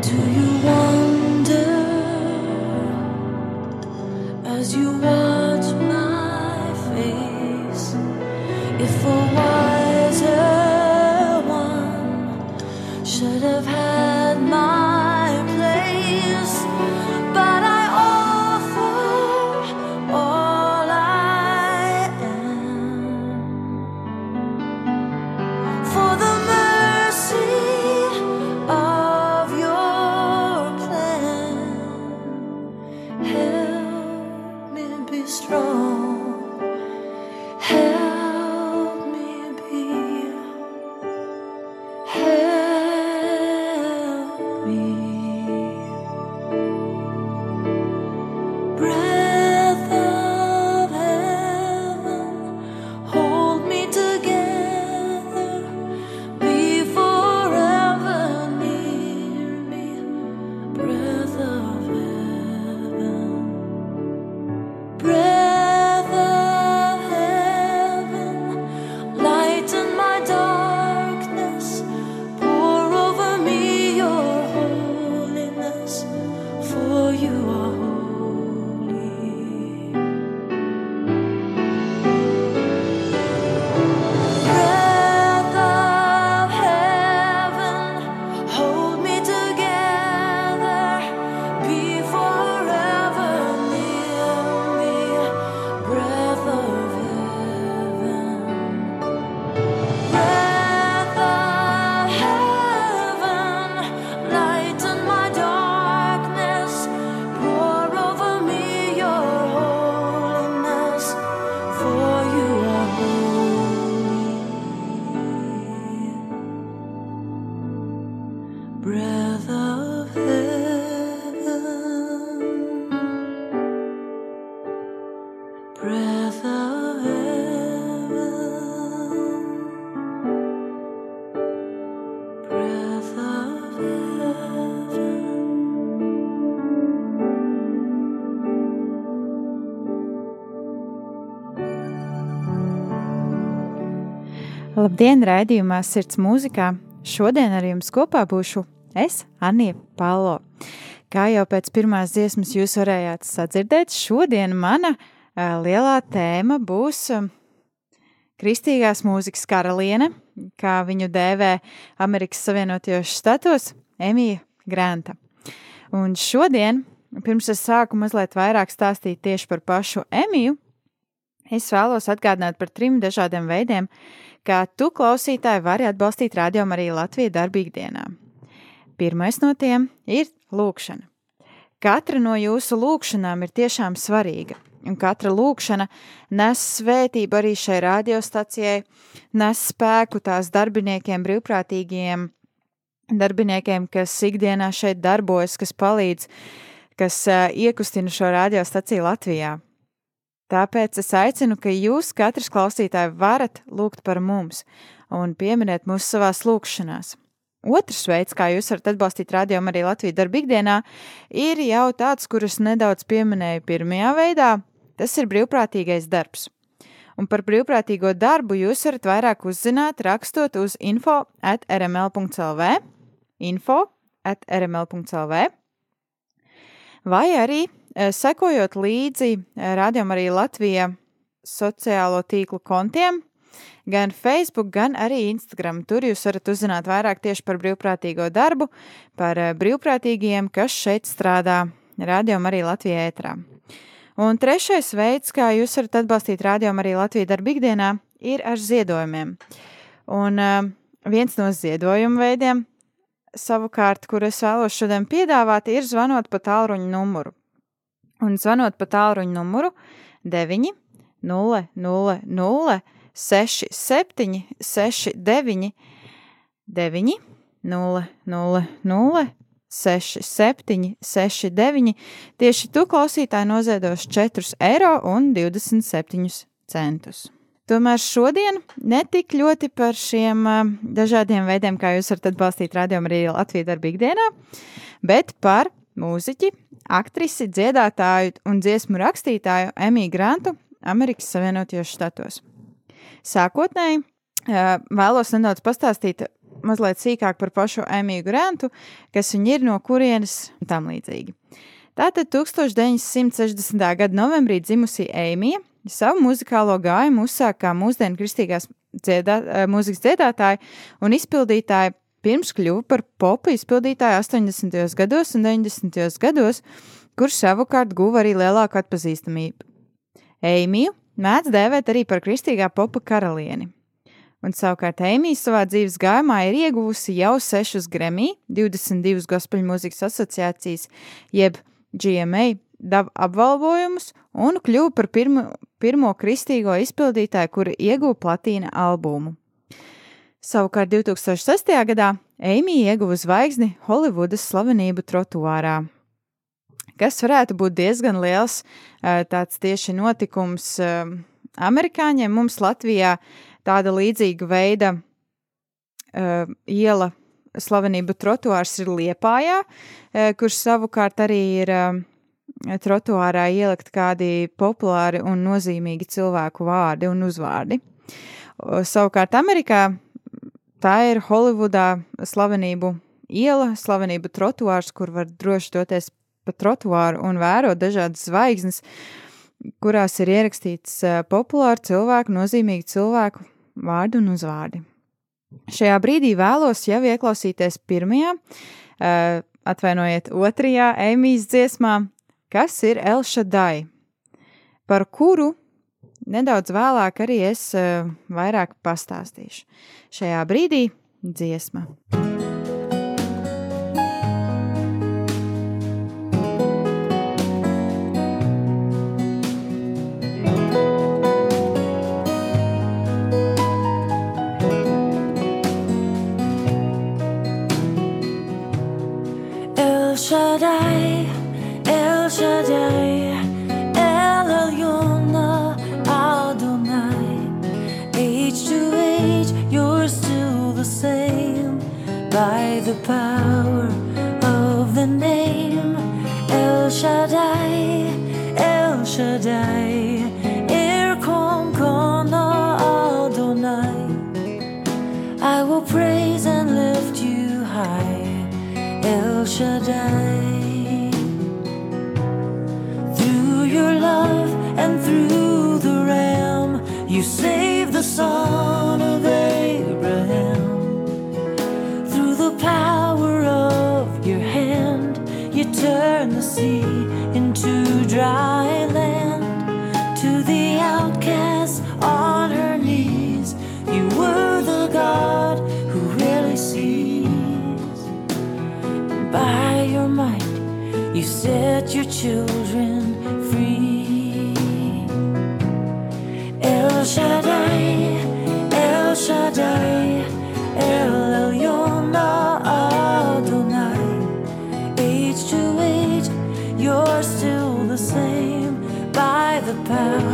Do you wonder as you walk? Labdien, raidījumā Sirds mūzikā. Šodien ar jums kopā būšu es, Anija Palo. Kā jau pēc pirmās dziesmas jūs varējāt sadzirdēt, šodien mana uh, lielā tēma būs uh, kristīgās mūzikas karaliene, kā viņu dēvē Amerikas Savienotajos štatos, Emīja Granta. Un šodien, pirms es sāku mazliet vairāk stāstīt tieši par pašu Emīju, es vēlos atgādināt par trim dažādiem veidiem, uh, ka tu, klausītāji, vari atbalstīt rādījumu arī Latviju darbīgdienā. Pirmais no tiem ir lūkšana. Katra no jūsu lūkšanām ir tiešām svarīga, un katra lūkšana nes svētību arī šai radiostacijai, nes spēku tās darbiniekiem, brīvprātīgiem darbiniekiem, kas ikdienā šeit darbojas, kas palīdz, kas uh, iekustina šo radiostaciju Latvijā. Tāpēc es aicinu, ka jūs, katrs klausītāji, varat lūgt par mums un pieminēt mūs savās lūgšanās. Otrs veids, kā jūs varat atbalstīt radio arī Latvijas darba ikdienā, ir jau tāds, kurus nedaudz pieminēju pirmajā veidā. Tas ir brīvprātīgais darbs. Un par brīvprātīgo darbu jūs varat vairāk uzzināt, rakstot uz info at rml.lv, info at rml.lv, vai arī sekojot līdzi eh, rādījumam arī Latvija sociālo tīklu kontiem, gan Facebook, gan arī Instagram. Tur jūs varat uzzināt vairāk tieši par brīvprātīgo darbu, par eh, brīvprātīgiem, kas šeit strādā rādījumam arī Latvijā ētrā. Un trešais veids, kā jūs varat atbalstīt rādījumu arī Latvijas darba ikdienā, ir ar ziedojumiem. Un viens no ziedojuma veidiem, savukārt, kur es vēlos šodien piedāvāt, ir zvanot pa tālruņa numuru un zvanot pa tālruņa numuru 9 0 0 0 6 7 6 9 9 0 0 0 6 7 6 9 tieši tu klausītāji noziedos 4 eiro un 27 centus. Tomēr šodien netik ļoti par šiem uh, dažādiem veidiem, kā jūs varat atbalstīt radiomu arī Latvijas darbīgā dienā, bet par mūziķi, aktrisi, dziedātāju un dziesmu rakstītāju Emīlu Grantu Amerikas Savienotajos Štatos. Sākotnēji vēlos nedaudz pastāstīt mazliet sīkāk par pašu Emīlu Grantu, kas viņa ir, no kurienes un tam līdzīgi. Tātad 1960. gada novembrī dzimusī Eimija savu muzikālo gājumu uzsāka kā mūsdienu kristīgās dziedā, mūzikas dziedātāja un izpildītāja pirms kļuva par popu izpildītāju 80. gados un 90. gados, kurš savukārt guva arī lielāku atpazīstamību. Eimiju mēdz dēvēt arī par kristīgā popa karalieni. Un savukārt Eimija savā dzīves gājumā ir ieguvusi jau sešus Grammy, 22 Gospel mūzikas asociācijas, jeb GMA apbalvojumus un kļuva par pirmo, pirmo kristīgo izpildītāju, kura ieguva platīna albumu. Savukārt 2006. gadā Eimija ieguva zvaigzni Holivudas slavenību trotuārā, kas varētu būt diezgan liels tāds tieši notikums amerikāņiem. Mums Latvijā tāda līdzīga veida iela slavenību trotuārs ir Liepājā, kurš savukārt arī ir trotuārā ielikt kādi populāri un nozīmīgi cilvēku vārdi un uzvārdi. Savukārt Amerikā tā ir Holivudā slavenību iela, slavenību trotuārs, kur var droši doties pa trotuāru un vērot dažādas zvaigznes, kurās ir ierakstīts populāru cilvēku, nozīmīgu cilvēku vārdu un uzvārdi. Šajā brīdī vēlos jau ieklausīties pirmajā, atvainojiet, otrajā Eimijas dziesmā, kas ir Elšadai, par kuru nedaudz vēlāk arī es uh, vairāk pastāstīšu. Šajā brīdī dziesma. You set your children free. El Shaddai, El Shaddai, El Elyon Adonai. Age to age, you're still the same by the power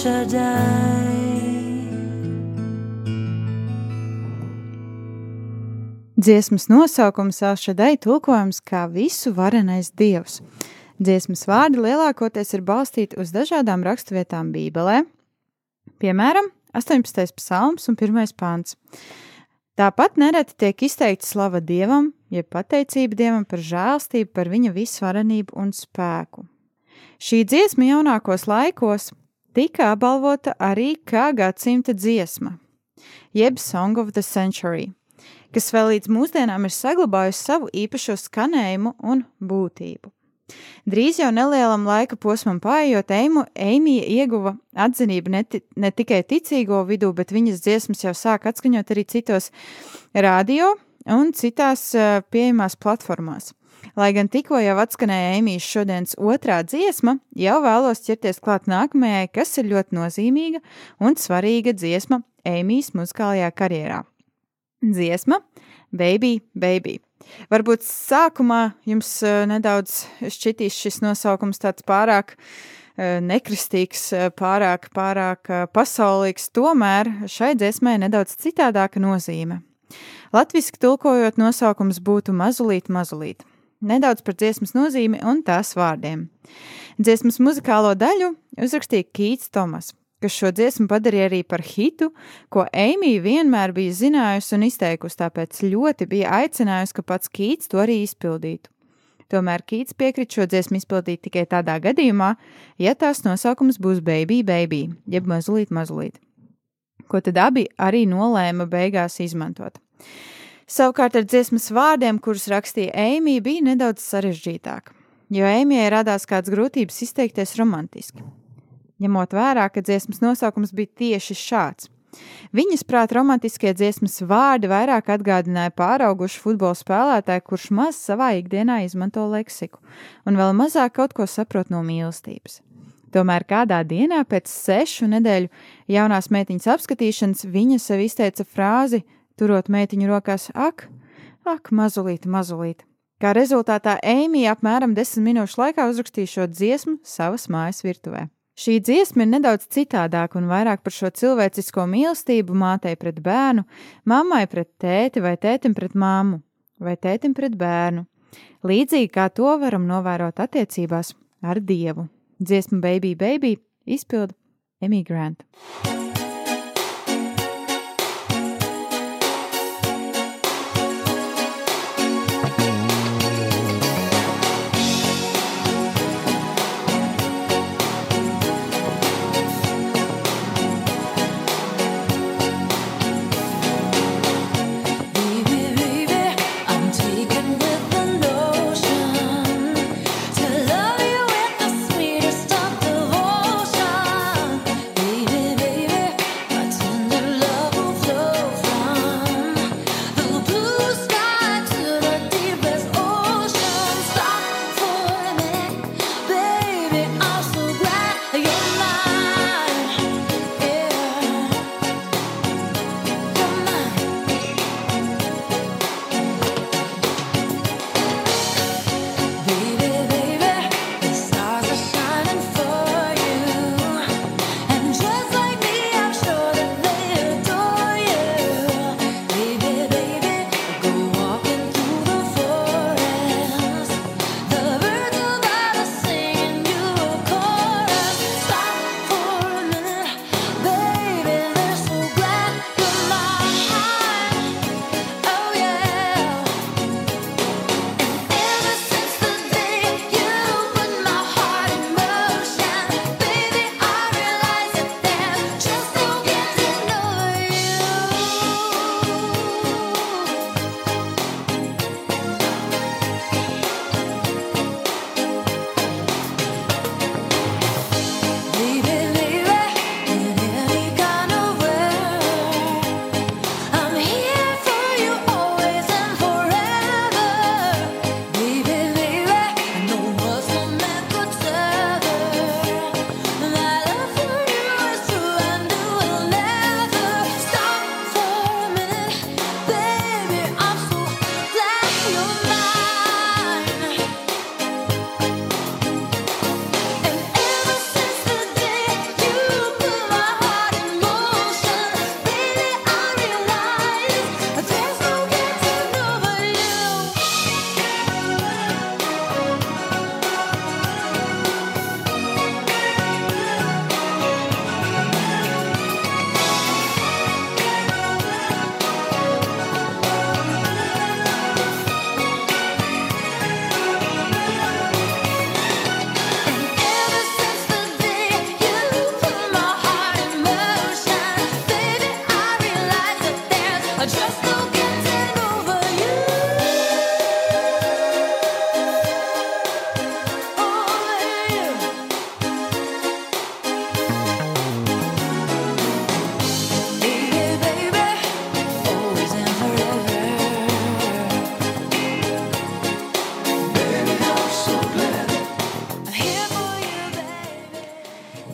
Shaddai. Dziesmas nosaukums Alšadai tulkojams kā visu varenais dievs. Dziesmas vārdi lielākoties ir balstīti uz dažādām raksturvietām Bībelē, piemēram, 18. psalms un 1. pāns. Tāpat nereti tiek izteikta slava dievam, jeb pateicība dievam par žēlstību, par viņa visvarenību un spēku. Šī dziesma jaunākos laikos tika apbalvota arī kā gadsimta dziesma, jeb Song of the Century, kas vēl līdz mūsdienām ir saglabājusi savu īpašo skanējumu un būtību. Drīz jau nelielam laika posmam paiet, Eimija ieguva atzinību ne, ne tikai ticīgo vidū, bet viņas dziesmas jau sāk atskaņot arī citos radio un citās uh, pieejamās platformās. Lai gan tikko jau atskanēja Eimijas šodienas otrā dziesma, jau vēlos ķerties klāt nākamajai, kas ir ļoti nozīmīga un svarīga dziesma Eimijas muzikālajā karjerā. Dziesma Baby, Baby. Varbūt sākumā jums uh, nedaudz šķitīs šis nosaukums tāds pārāk uh, nekristīgs, uh, pārāk, pārāk pasaulīgs, tomēr šai dziesmai nedaudz citādāka nozīme. Latviski tulkojot nosaukums būtu mazulīt, mazulīt. Nedaudz par dziesmas nozīmi un tās vārdiem. Dziesmas muzikālo daļu uzrakstīja Kīts Tomas, kas šo dziesmu padarīja arī par hitu, ko Eimija vienmēr bija zinājusi un izteikusi, tāpēc ļoti bija aicinājusi, ka pats Kīts to arī izpildītu. Tomēr Kīts piekrita šo dziesmu izpildīt tikai tādā gadījumā, ja tās nosaukums būs Baby, Baby, jeb mazulīt, mazulīt, ko tad abi arī nolēma beigās izmantot. Savukārt ar dziesmas vārdiem, kurus rakstīja Eimija, bija nedaudz sarežģītāk, jo Eimijai radās kāds grūtības izteikties romantiski ņemot vērā, ka dziesmas nosaukums bija tieši šāds. Viņas prāt romantiskie dziesmas vārdi vairāk atgādināja pāraugušu futbola spēlētāju, kurš maz savā ikdienā izmanto leksiku un vēl mazāk kaut ko saprot no mīlestības. Tomēr kādā dienā pēc sešu nedēļu jaunās meitiņas apskatīšanas viņa sev izteica frāzi, turot meitiņu rokās: Ak, ak, mazulīt, mazulīt! Kā rezultātā Eimija apmēram desmit minūšu laikā uzrakstīja šo dziesmu savas mājas virtuvē. Šī dziesma ir nedaudz citādāka un vairāk par šo cilvēcisko mīlestību mātei pret bērnu, mammai pret tēti vai tētim pret māmu, vai tētim pret bērnu. Līdzīgi kā to varam novērot attiecībās ar Dievu. Dziesma Baby Baby izpilda Emigrant.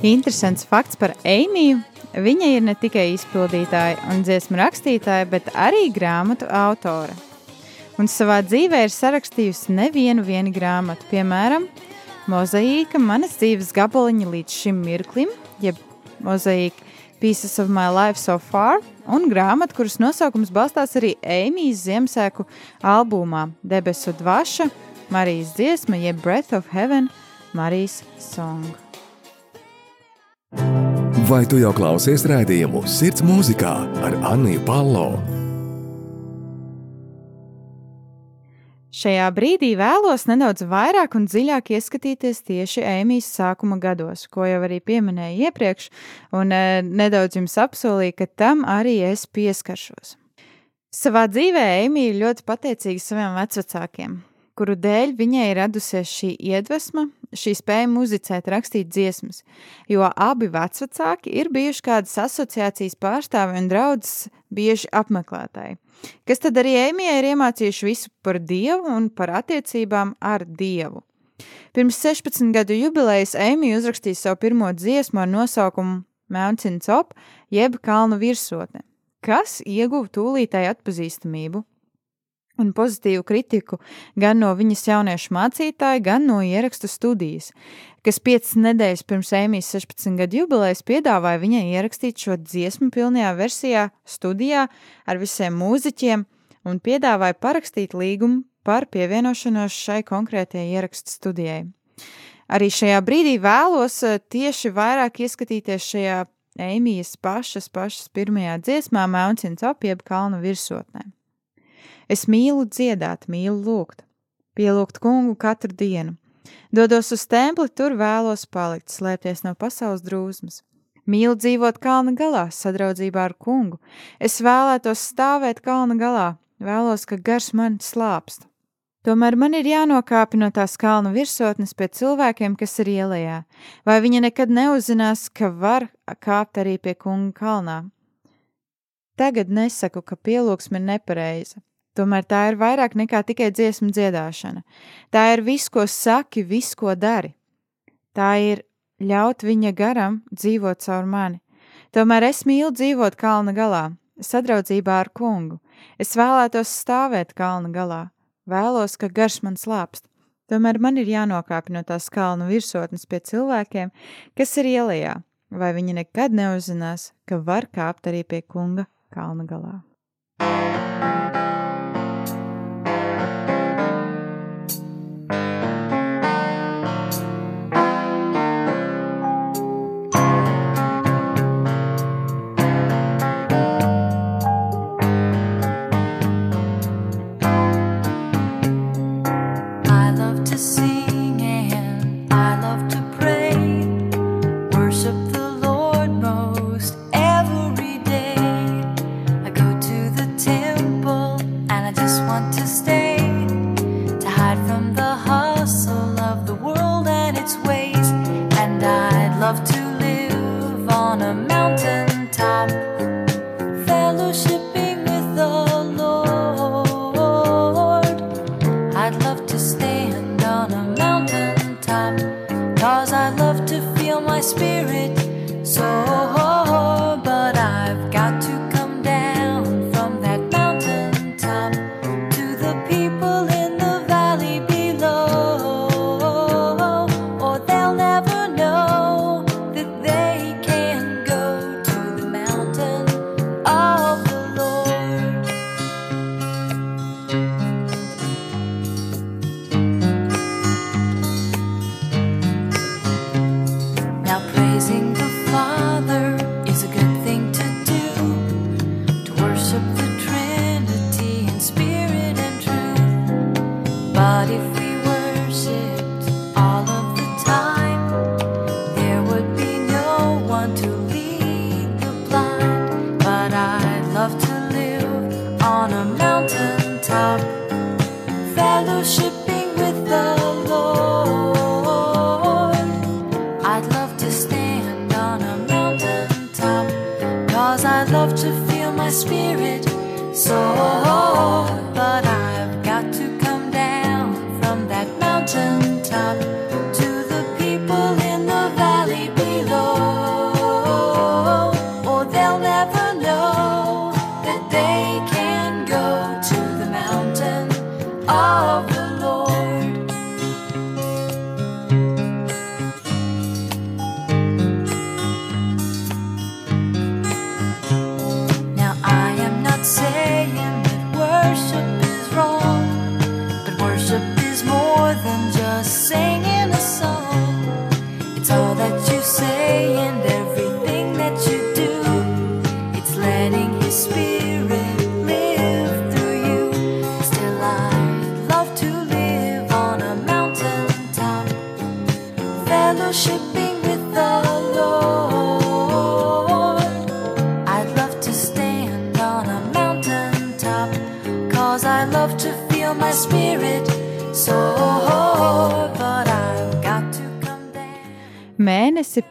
Interesants fakts par Eimiju. Viņa ir ne tikai izpildītāja un dziesmu rakstītāja, bet arī grāmatu autore. Un savā dzīvē ir sarakstījusi nevienu vienu grāmatu, piemēram, Mozaīka, manas dzīves gabaliņa līdz šim mirklim, jeb Mozaīka Pieces of My Life So Far, un grāmata, kuras nosaukums balstās arī Eimijas Ziemassvētku albumā Debesu Dvaša, Marijas dziesma, jeb Breath of Heaven, Marijas Song. Vai tu jau klausies rādījumu Sirds mūzikā ar Anniju Palo? Šajā brīdī vēlos nedaudz vairāk un dziļāk ieskatīties tieši Ēmijas sākuma gados, ko jau arī pieminēju iepriekš, un e, nedaudz jums apsolīju, ka tam arī es pieskaršos. Savā dzīvē Ēmija ir ļoti pateicīga saviem vecvecākiem, kuru dēļ viņai radusies šī iedvesma, šī spēja muzicēt, rakstīt dziesmas, jo abi vecvecāki ir bijuši kādas asociācijas pārstāvi un draudzes bieži apmeklētāji, kas tad arī Ēmijai ir iemācījuši visu par Dievu un par attiecībām ar Dievu. Pirms 16 gadu jubilejas Ēmija uzrakstīja savu pirmo dziesmu ar nosaukumu Mountain Top, jeb Kalnu virsotne, kas ieguva tūlītēju atpazīstamību un pozitīvu kritiku gan no viņas jauniešu mācītāja, gan no ierakstu studijas, kas piecas nedēļas pirms Ēmijas 16 gadu jubilejas piedāvāja viņai ierakstīt šo dziesmu pilnajā versijā studijā ar visiem mūziķiem un piedāvāja parakstīt līgumu par pievienošanos šai konkrētajai ierakstu studijai. Arī šajā brīdī vēlos eh, tieši vairāk ieskatīties šajā Ēmijas pašas, pašas pirmajā dziesmā Mountain Top jeb kalnu virsotnē. Es mīlu dziedāt, mīlu lūgt, pielūgt kungu katru dienu. Dodos uz templi, tur vēlos palikt, slēpties no pasaules drūzmas. Mīlu dzīvot kalna galā, sadraudzībā ar kungu. Es vēlētos stāvēt kalna galā, vēlos, ka gars man slāpst. Tomēr man ir jānokāpj no tās kalnu virsotnes pie cilvēkiem, kas ir ielējā, vai viņi nekad neuzzinās, ka var kāpt arī pie kunga kalnā. Tagad nesaku, ka pielūgsme ir nepareiza, Tomēr tā ir vairāk nekā tikai dziesmu dziedāšana. Tā ir viss, ko saki, viss, ko dari. Tā ir ļaut viņa garam dzīvot caur mani. Tomēr es mīlu dzīvot kalna galā, sadraudzībā ar kungu. Es vēlētos stāvēt kalna galā, vēlos, ka garš man slāpst. Tomēr man ir jānokāpj no tās kalnu virsotnes pie cilvēkiem, kas ir ielējā, vai viņi nekad neuzzinās, ka var kāpt arī pie kunga kalna galā. Mountain top to the people in the valley below.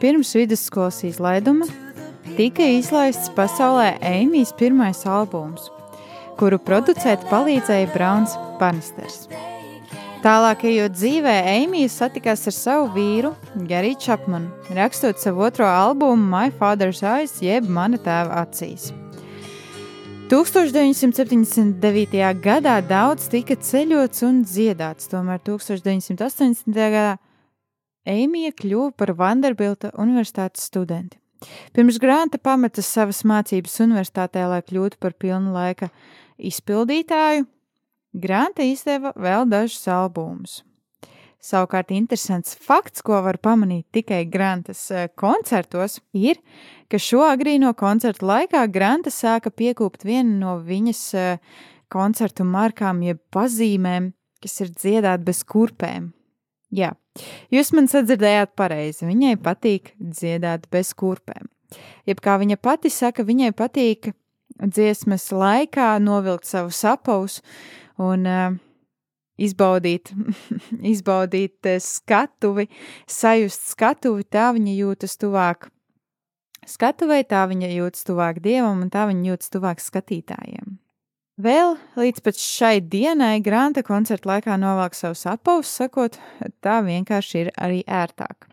Pirms vidusskolas izlaiduma tika izlaists pasaulē Eimijas pirmais albums, kuru producēt palīdzēja Brauns Banisters. Tālāk, ejot dzīvē, Eimija satikās ar savu vīru, Gary Chapmanu, rakstot savu otro albumu My Father's Eyes, jeb Mana tēva acīs. 1979. gadā daudz tika ceļots un dziedāts, tomēr 1980. gadā Eimija kļuva par Vanderbilta universitātes studenti. Pirms Grānta pameta savas mācības universitātē, lai kļūtu par pilnu laika izpildītāju, Grānta izdeva vēl dažus albumus. Savukārt, interesants fakts, ko var pamanīt tikai Grantas eh, koncertos, ir, ka šo agrīno koncertu laikā Granta sāka piekūpt vienu no viņas eh, koncertu markām, jeb pazīmēm, kas ir dziedāt bez kurpēm. Jā, jūs man sadzirdējāt pareizi. Viņai patīk dziedāt bez kurpēm. Jeb kā viņa pati saka, viņai patīk dziesmas laikā novilkt savu sapausu un uh, izbaudīt, izbaudīt uh, skatuvi, sajust skatuvi, tā viņa jūtas tuvāk skatuvei, tā viņa jūtas tuvāk dievam un tā viņa jūtas tuvāk skatītājiem. Vēl līdz šai dienai Grānta koncerta laikā novelk savu sapaus, sakot, tā vienkārši ir arī ērtāk.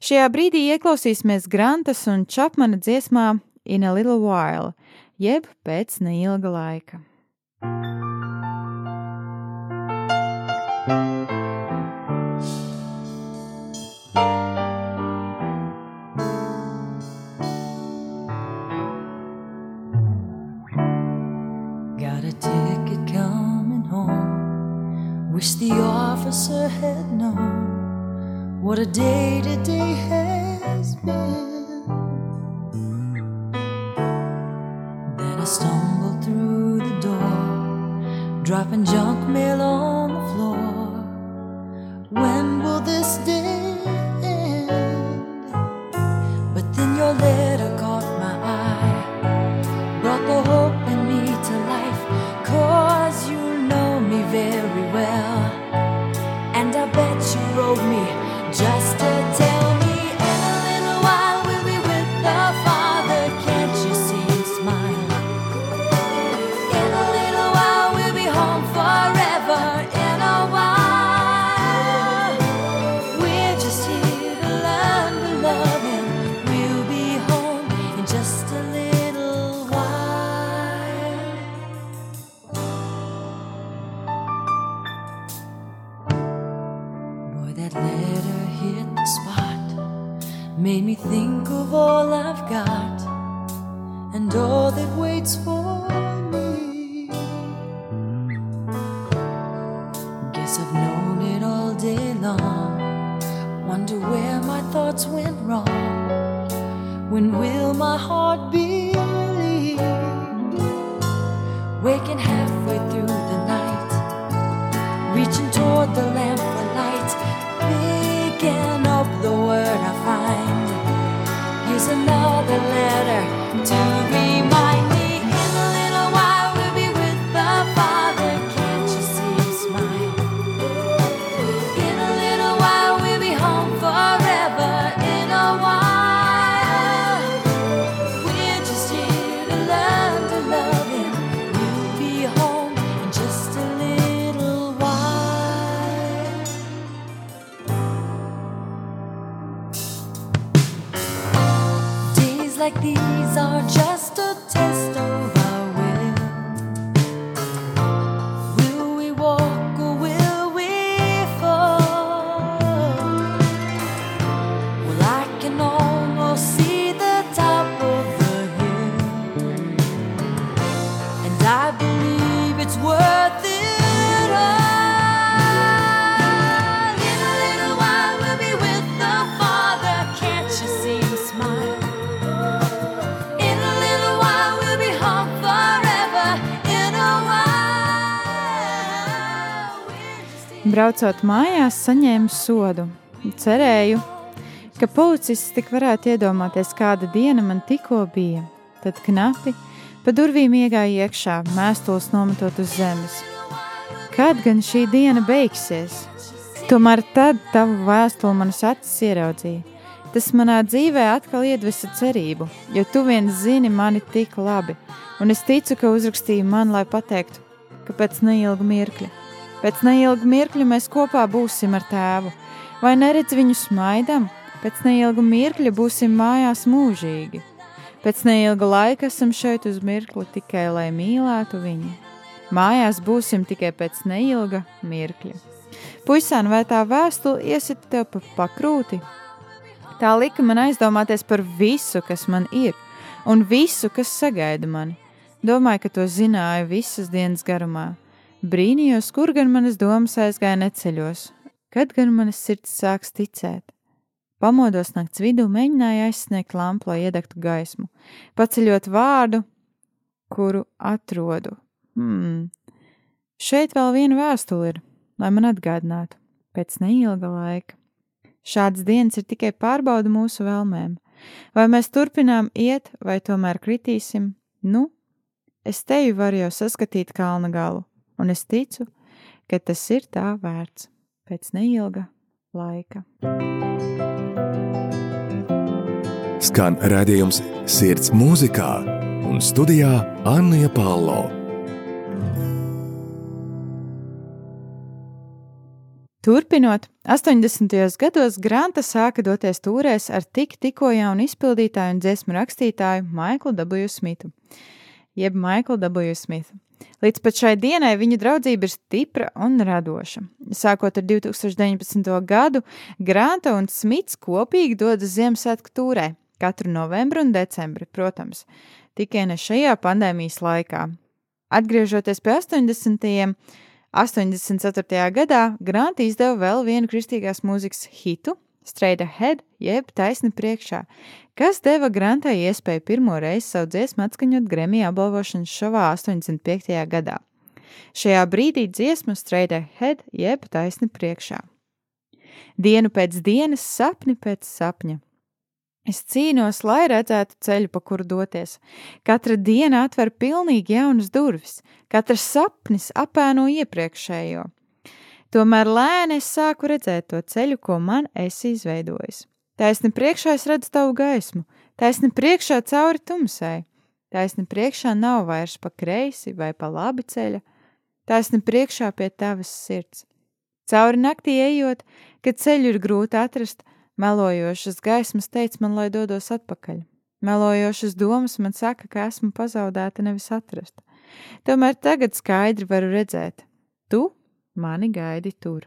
Šajā brīdī ieklausīsimies Grantas un Čapmana dziesmā In a Little While, jeb pēc neilga laika. Got Wish the officer had known what a day today has been. Then I stumbled through the door, dropping junk mail on the floor. When will this day end? But then your letter me. Just to tell Braucot mājās, saņēmu sodu. Cerēju, ka policists tik varētu iedomāties, kāda diena man tikko bija. Tad knapi pa durvīm iegāja iekšā, mēstules nometot uz zemes. Kad gan šī diena beigsies? Tomēr tad tavu vēstuli manas acis ieraudzīja. Tas manā dzīvē atkal iedvesa cerību, jo tu viens zini mani tik labi, un es ticu, ka uzrakstīji man, lai pateiktu, ka pēc neilga mirkļa, pēc neilga mirkļa mēs kopā būsim ar tēvu. Vai neredz viņu smaidam? Pēc neilga mirkļa būsim mājās mūžīgi. Pēc neilga laika esam šeit uz mirkli tikai, lai mīlētu viņu. Mājās būsim tikai pēc neilga mirkļa. Puisēn, vai tā vēstule iesita tev pa pakrūti? Tā lika man aizdomāties par visu, kas man ir, un visu, kas sagaida mani. Domāju, ka to zināju visas dienas garumā. Brīnījos, kur gan manas domas aizgāja neceļos, kad gan manas sirds sāks ticēt. Pamodos nakts vidū, mēģināju aizsniegt lampu, lai iedegtu gaismu, paceļot vārdu, kuru atrodu. Hmm. Šeit vēl viena vēstule ir, lai man atgādinātu, pēc neilga laika. Šādas dienas ir tikai pārbauda mūsu vēlmēm. Vai mēs turpinām iet, vai tomēr kritīsim? Nu, es tevi varu jau saskatīt kalna galu, un es ticu, ka tas ir tā vērts pēc neilga laika. Skan redzējums sirds mūzikā un studijā Anna Palo. Turpinot, 80. gados Granta sāka doties tūrēs ar tik tikko jaunu izpildītāju un dziesmu rakstītāju Maiklu W. Smitu, jeb Maiklu W. Smithu. Līdz pat šai dienai viņa draudzība ir stipra un radoša. Sākot ar 2019. gadu, Granta un Smits kopīgi dodas Ziemassvētku tūrē katru novembri un decembri, protams, tikai ne šajā pandēmijas laikā. Atgriežoties pie 80. 84. gadā Granta izdeva vēl vienu kristīgās mūzikas hitu, Straight Ahead, jeb taisni priekšā, kas deva Grantai iespēju pirmo reizi savu dziesmu atskaņot Grammy apbalvošanas šovā 85. gadā. Šajā brīdī dziesma Straight Ahead, jeb taisni priekšā. Dienu pēc dienas, sapni pēc sapņa. Es cīnos, lai redzētu ceļu, pa kuru doties. Katra diena atver pilnīgi jaunas durvis, katrs sapnis apēno iepriekšējo. Tomēr lēni es sāku redzēt to ceļu, ko man esi izveidojis. Taisni priekšā es redzu tavu gaismu, taisni priekšā cauri tumsai, taisni priekšā nav vairs pa kreisi vai pa labi ceļa, taisni priekšā pie tavas sirds. Cauri naktī ejot, kad ceļu ir grūti atrast, melojošas gaismas teica man, lai dodos atpakaļ. Melojošas domas man saka, ka esmu pazaudēta, nevis atrasta. Tomēr tagad skaidri varu redzēt, tu Mani gaidi tur.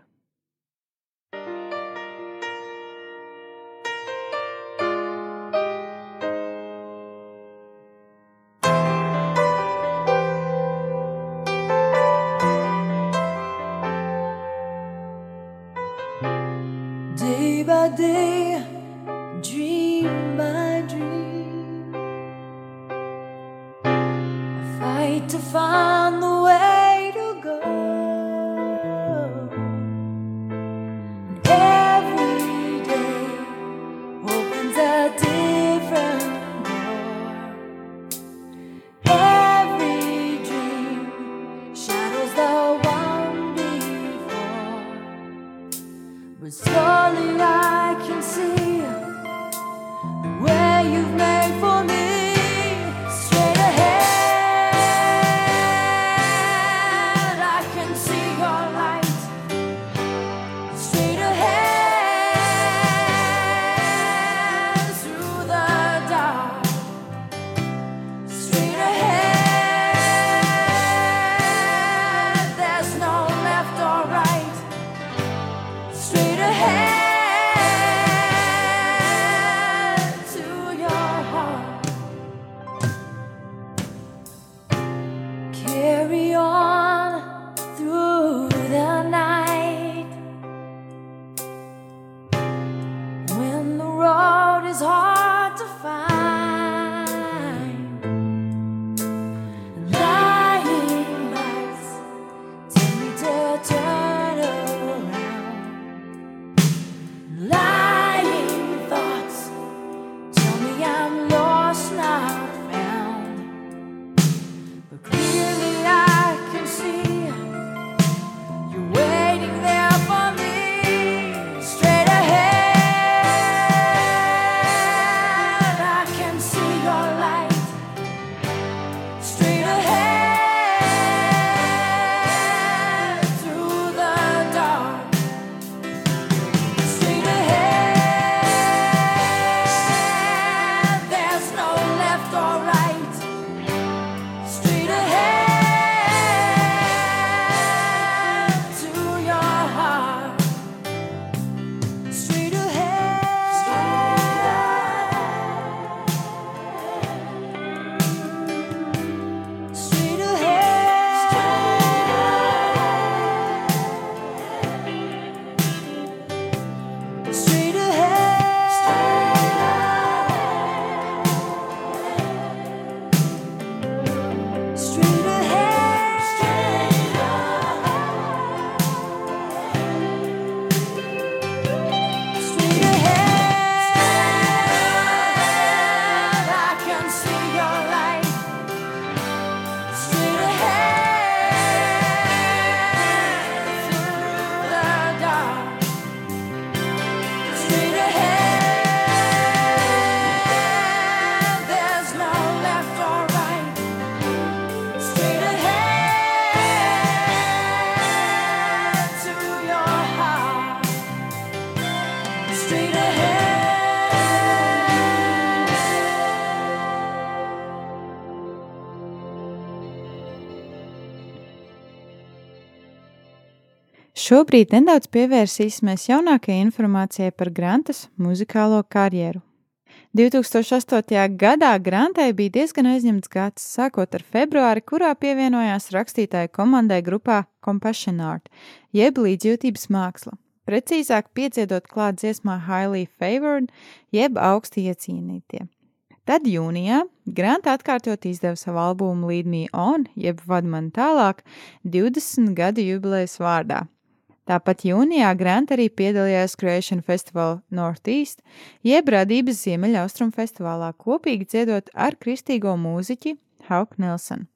Šobrīd nedaudz pievērsīsimies jaunākajai informācijai par Grantas muzikālo karjeru. 2008. gadā Grantai bija diezgan aizņemts gads, sākot ar februāri, kurā pievienojās rakstītāju komandai grupā Compassion Art, jeb līdzjūtības māksla. Precīzāk, piedziedot klāt dziesmā Highly Favored, jeb augsti iecienītie. Tad jūnijā Granta atkārtot izdeva savu albumu Lead Me On, jeb Vad man tālāk, 20 gadu jubilejas vārdā, Tāpat jūnijā Grant arī piedalījās Creation Festival Northeast, jeb radības Ziemeļaustrum festivālā, kopīgi dziedot ar kristīgo mūziķi Hauku Nelsonu.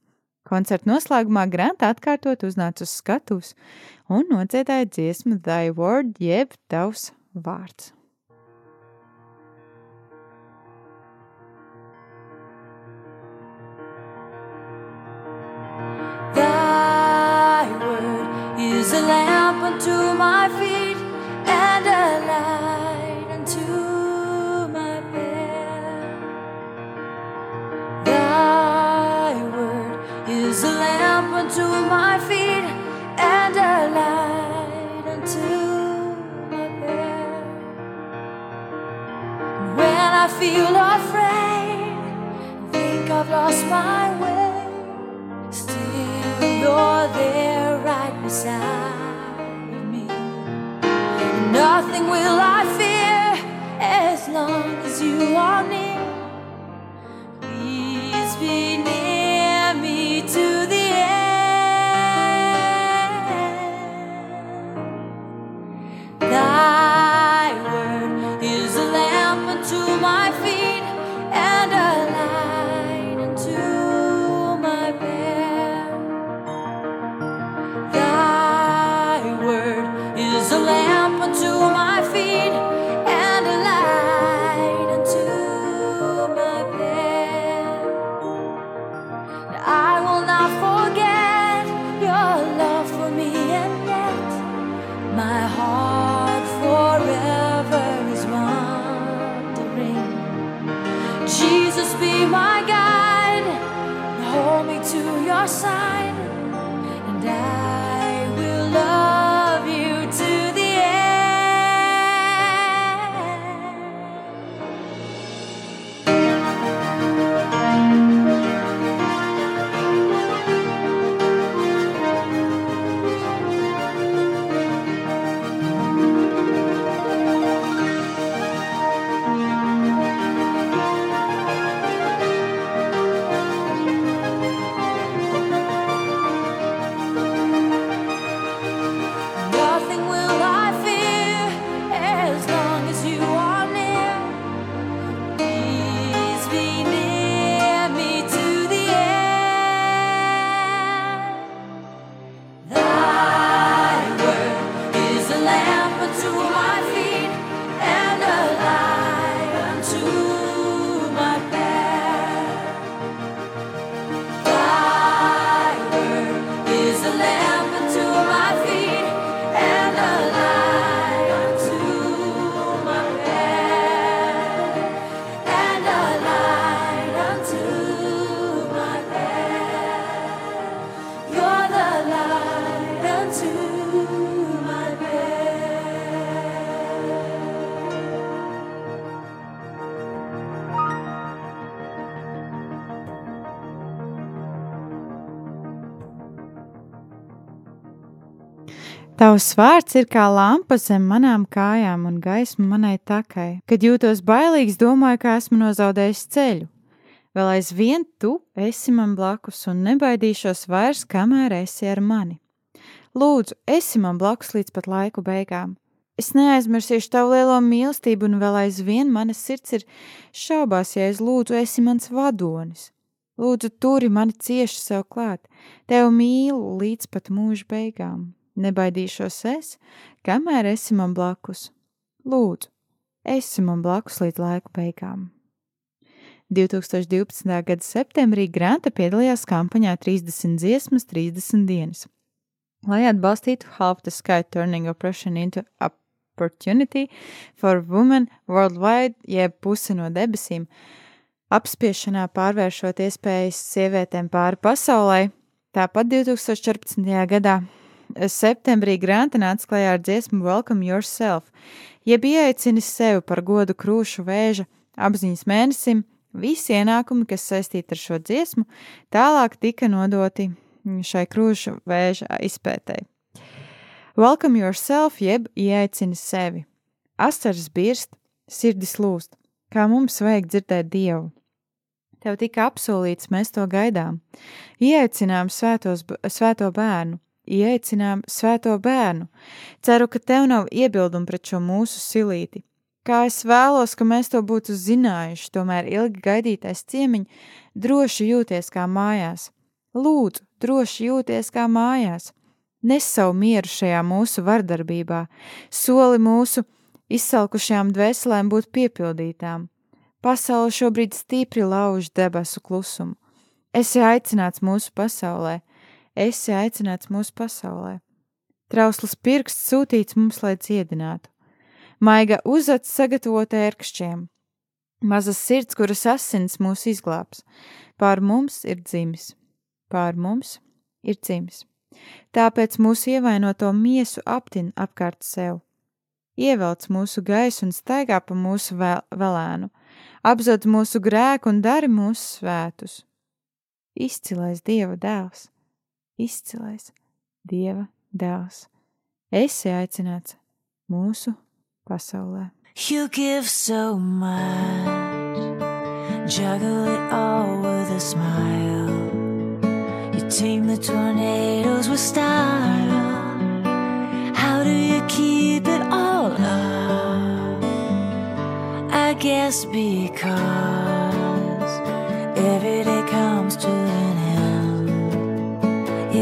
Koncerta noslēgumā Grant atkārtot uznāca uz skatuves un nodziedāja dziesmu Thy Word, jeb Tavs vārds. A lamp unto my feet and a light unto my path. Thy word is a lamp unto my feet and a light unto my path. When I feel afraid, think I've lost my way. Still, you're there beside me. Nothing will I fear as long as you are near. Tavs vārds ir kā lampa zem manām kājām un gaisma manai takai. Kad jūtos bailīgs, domāju, ka esmu nozaudējis ceļu. Vēl aizvien tu esi man blakus un nebaidīšos vairs, kamēr esi ar mani. Lūdzu, esi man blakus līdz pat laiku beigām. Es neaizmirsīšu tavu lielo mīlestību, un vēl aizvien mana sirds ir šaubās, ja es lūdzu, esi mans vadonis. Lūdzu, turi mani cieši sev klāt, tev mīlu līdz pat mūža beigām. Nebaidīšos es, kamēr esi man blakus. Lūdzu, esi man blakus līdz laika beigām. 2012. gada septembrī Granta piedalījās kampaņā 30 dziesmas, 30 dienas. Lai atbalstītu Half the Sky Turning Oppression into Opportunity for Women Worldwide, jeb pusi no debesīm, apspiešanā pārvēršot iespējas sievietēm pāri pasaulē, tāpat 2014. gadā septembrī Granta nāca klajā ar dziesmu Welcome Yourself, jeb ieaicini sevi par godu krūšu vēža apziņas mēnesim. Visi ienākumi, kas saistīti ar šo dziesmu, tālāk tika nodoti šai krūšu vēža izpētēji. Welcome yourself, jeb ieaicini sevi. Asaras birst, sirdis lūst, kā mums vajag dzirdēt Dievu. Tev tika apsolīts, mēs to gaidām. Ieaicinām svētos, svēto bērnu, ieaicinām svēto bērnu. Ceru, ka tev nav iebildumu pret šo mūsu silīti. Kā es vēlos, ka mēs to būtu zinājuši, tomēr ilgi gaidītais ciemiņš droši jūties kā mājās. Lūdzu, droši jūties kā mājās. Nes savu mieru šajā mūsu vardarbībā, soli mūsu izsalkušajām dvēselēm būt piepildītām. Pasaule šobrīd stipri lauž debesu klusumu. Esi aicināts mūsu pasaulē, esi aicināts mūsu pasaulē. Trausls pirksts sūtīts mums, lai dziedinātu. Maiga uzacs sagatavota ērkšķiem. Mazas sirds, kuras asins mūs izglābs, pār mums ir dzimis, pār mums ir dzimis. Tāpēc mūsu ievainoto miesu aptin apkārt sev. Ievelc mūsu gaisu un staigā pa mūsu vēl, velēnu apzod mūsu grēku un dari mūsu svētus. Izcilais Dieva dēls, izcilais Dieva dēls. Esi aicināts mūsu pasaulē. You give so much, juggle it all with a smile. You tame the tornadoes with style. How do you keep it all up? I guess because every day comes to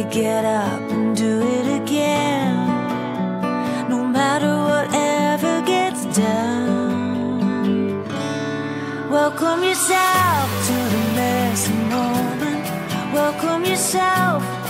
get up and do it again, no matter whatever gets done. Welcome yourself to the messy moment. Welcome yourself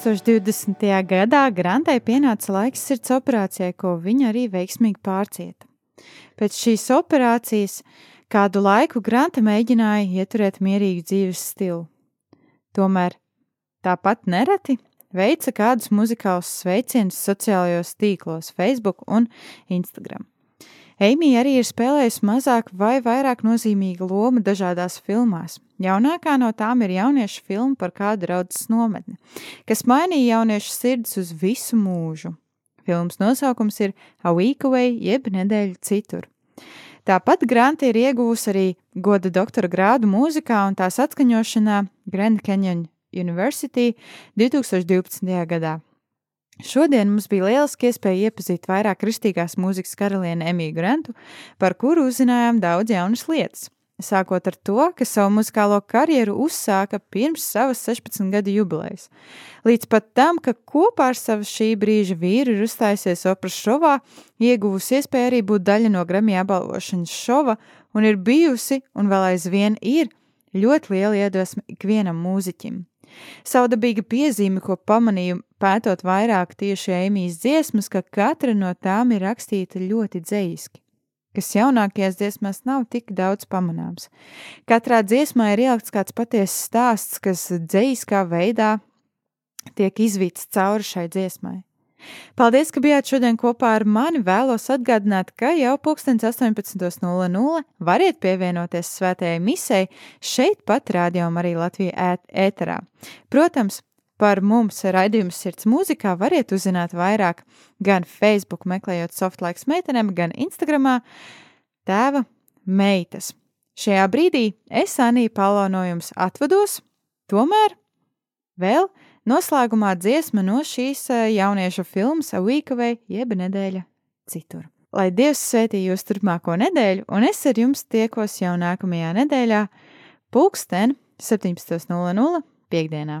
2020. gadā Grantai pienāca laiks sirds operācijai, ko viņa arī veiksmīgi pārcieta. Pēc šīs operācijas kādu laiku Granta mēģināja ieturēt mierīgu dzīves stilu. Tomēr tāpat nereti veica kādus muzikālus sveicienus sociālajos tīklos, Facebook un Instagram. Eimija arī ir spēlējusi mazāk vai vairāk nozīmīgu lomu dažādās filmās. Jaunākā no tām ir jauniešu filma par kādu raudzes nometni, kas mainīja jauniešu sirdis uz visu mūžu. Filmas nosaukums ir A Week Away, jeb nedēļa citur. Tāpat Granta ir ieguvusi arī goda doktora grādu mūzikā un tās atskaņošanā Grand Canyon University 2012. gadā. Šodien mums bija lieliski iespēja iepazīt vairāk kristīgās mūzikas karalieni Emīlu Grantu, par kuru uzzinājām daudz jaunas lietas. Sākot ar to, ka savu muzikālo karjeru uzsāka pirms savas 16 gadu jubilejas, līdz pat tam, ka kopā ar savu šī brīža vīru ir uzstājusies operas šovā, ieguvusi iespēju arī būt daļa no Grammy apbalvošanas šova un ir bijusi, un vēl aizvien ir, ļoti liela iedvesma ikvienam mūziķim. Saudabīga piezīme, ko pamanīju pētot vairāk tieši Eimijas dziesmas, ka katra no tām ir rakstīta ļoti dzējiski kas jaunākajās dziesmās nav tik daudz pamanāms. Katrā dziesmā ir ielikts kāds patiesas stāsts, kas dzējiskā veidā tiek izvīts cauri šai dziesmai. Paldies, ka bijāt šodien kopā ar mani. Vēlos atgādināt, ka jau 18.00 variet pievienoties svētajai misei šeit pat rādījumā arī Latvijā ēterā. Protams, par mums raidījumu sirds mūzikā variet uzzināt vairāk gan Facebook meklējot softlaiks meitenēm, gan Instagramā tēva meitas. Šajā brīdī es Anī Palo no jums atvados, tomēr vēl Noslēgumā dziesma no šīs eh, jauniešu filmas A Week Away, jeb nedēļa citur. Lai Dievs svētī jūs turpmāko nedēļu, un es ar jums tiekos jau nākamajā nedēļā, pulksten 17.00 piekdienā.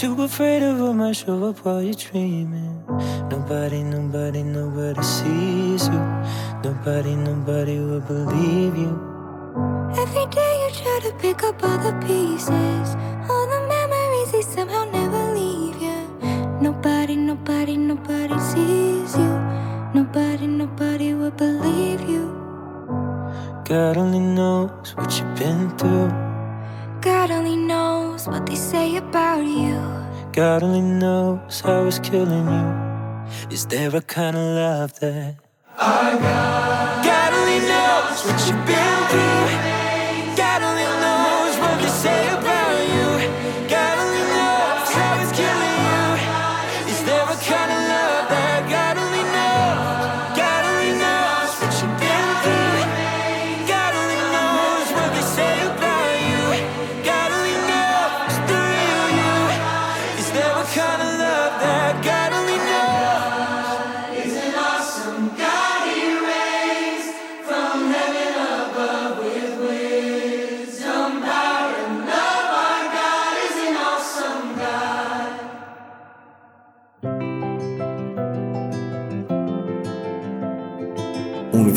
Too afraid of what might show up while you're dreaming. Nobody, nobody, nobody sees you. Nobody, nobody will believe you. Every day you try to pick up all the pieces. All the memories, they somehow never leave you. Nobody, nobody, nobody sees you. Nobody, nobody will believe you. God only God only knows how it's killing you. Is there a kind of love that our God? God only knows what you've been through. God only knows what they say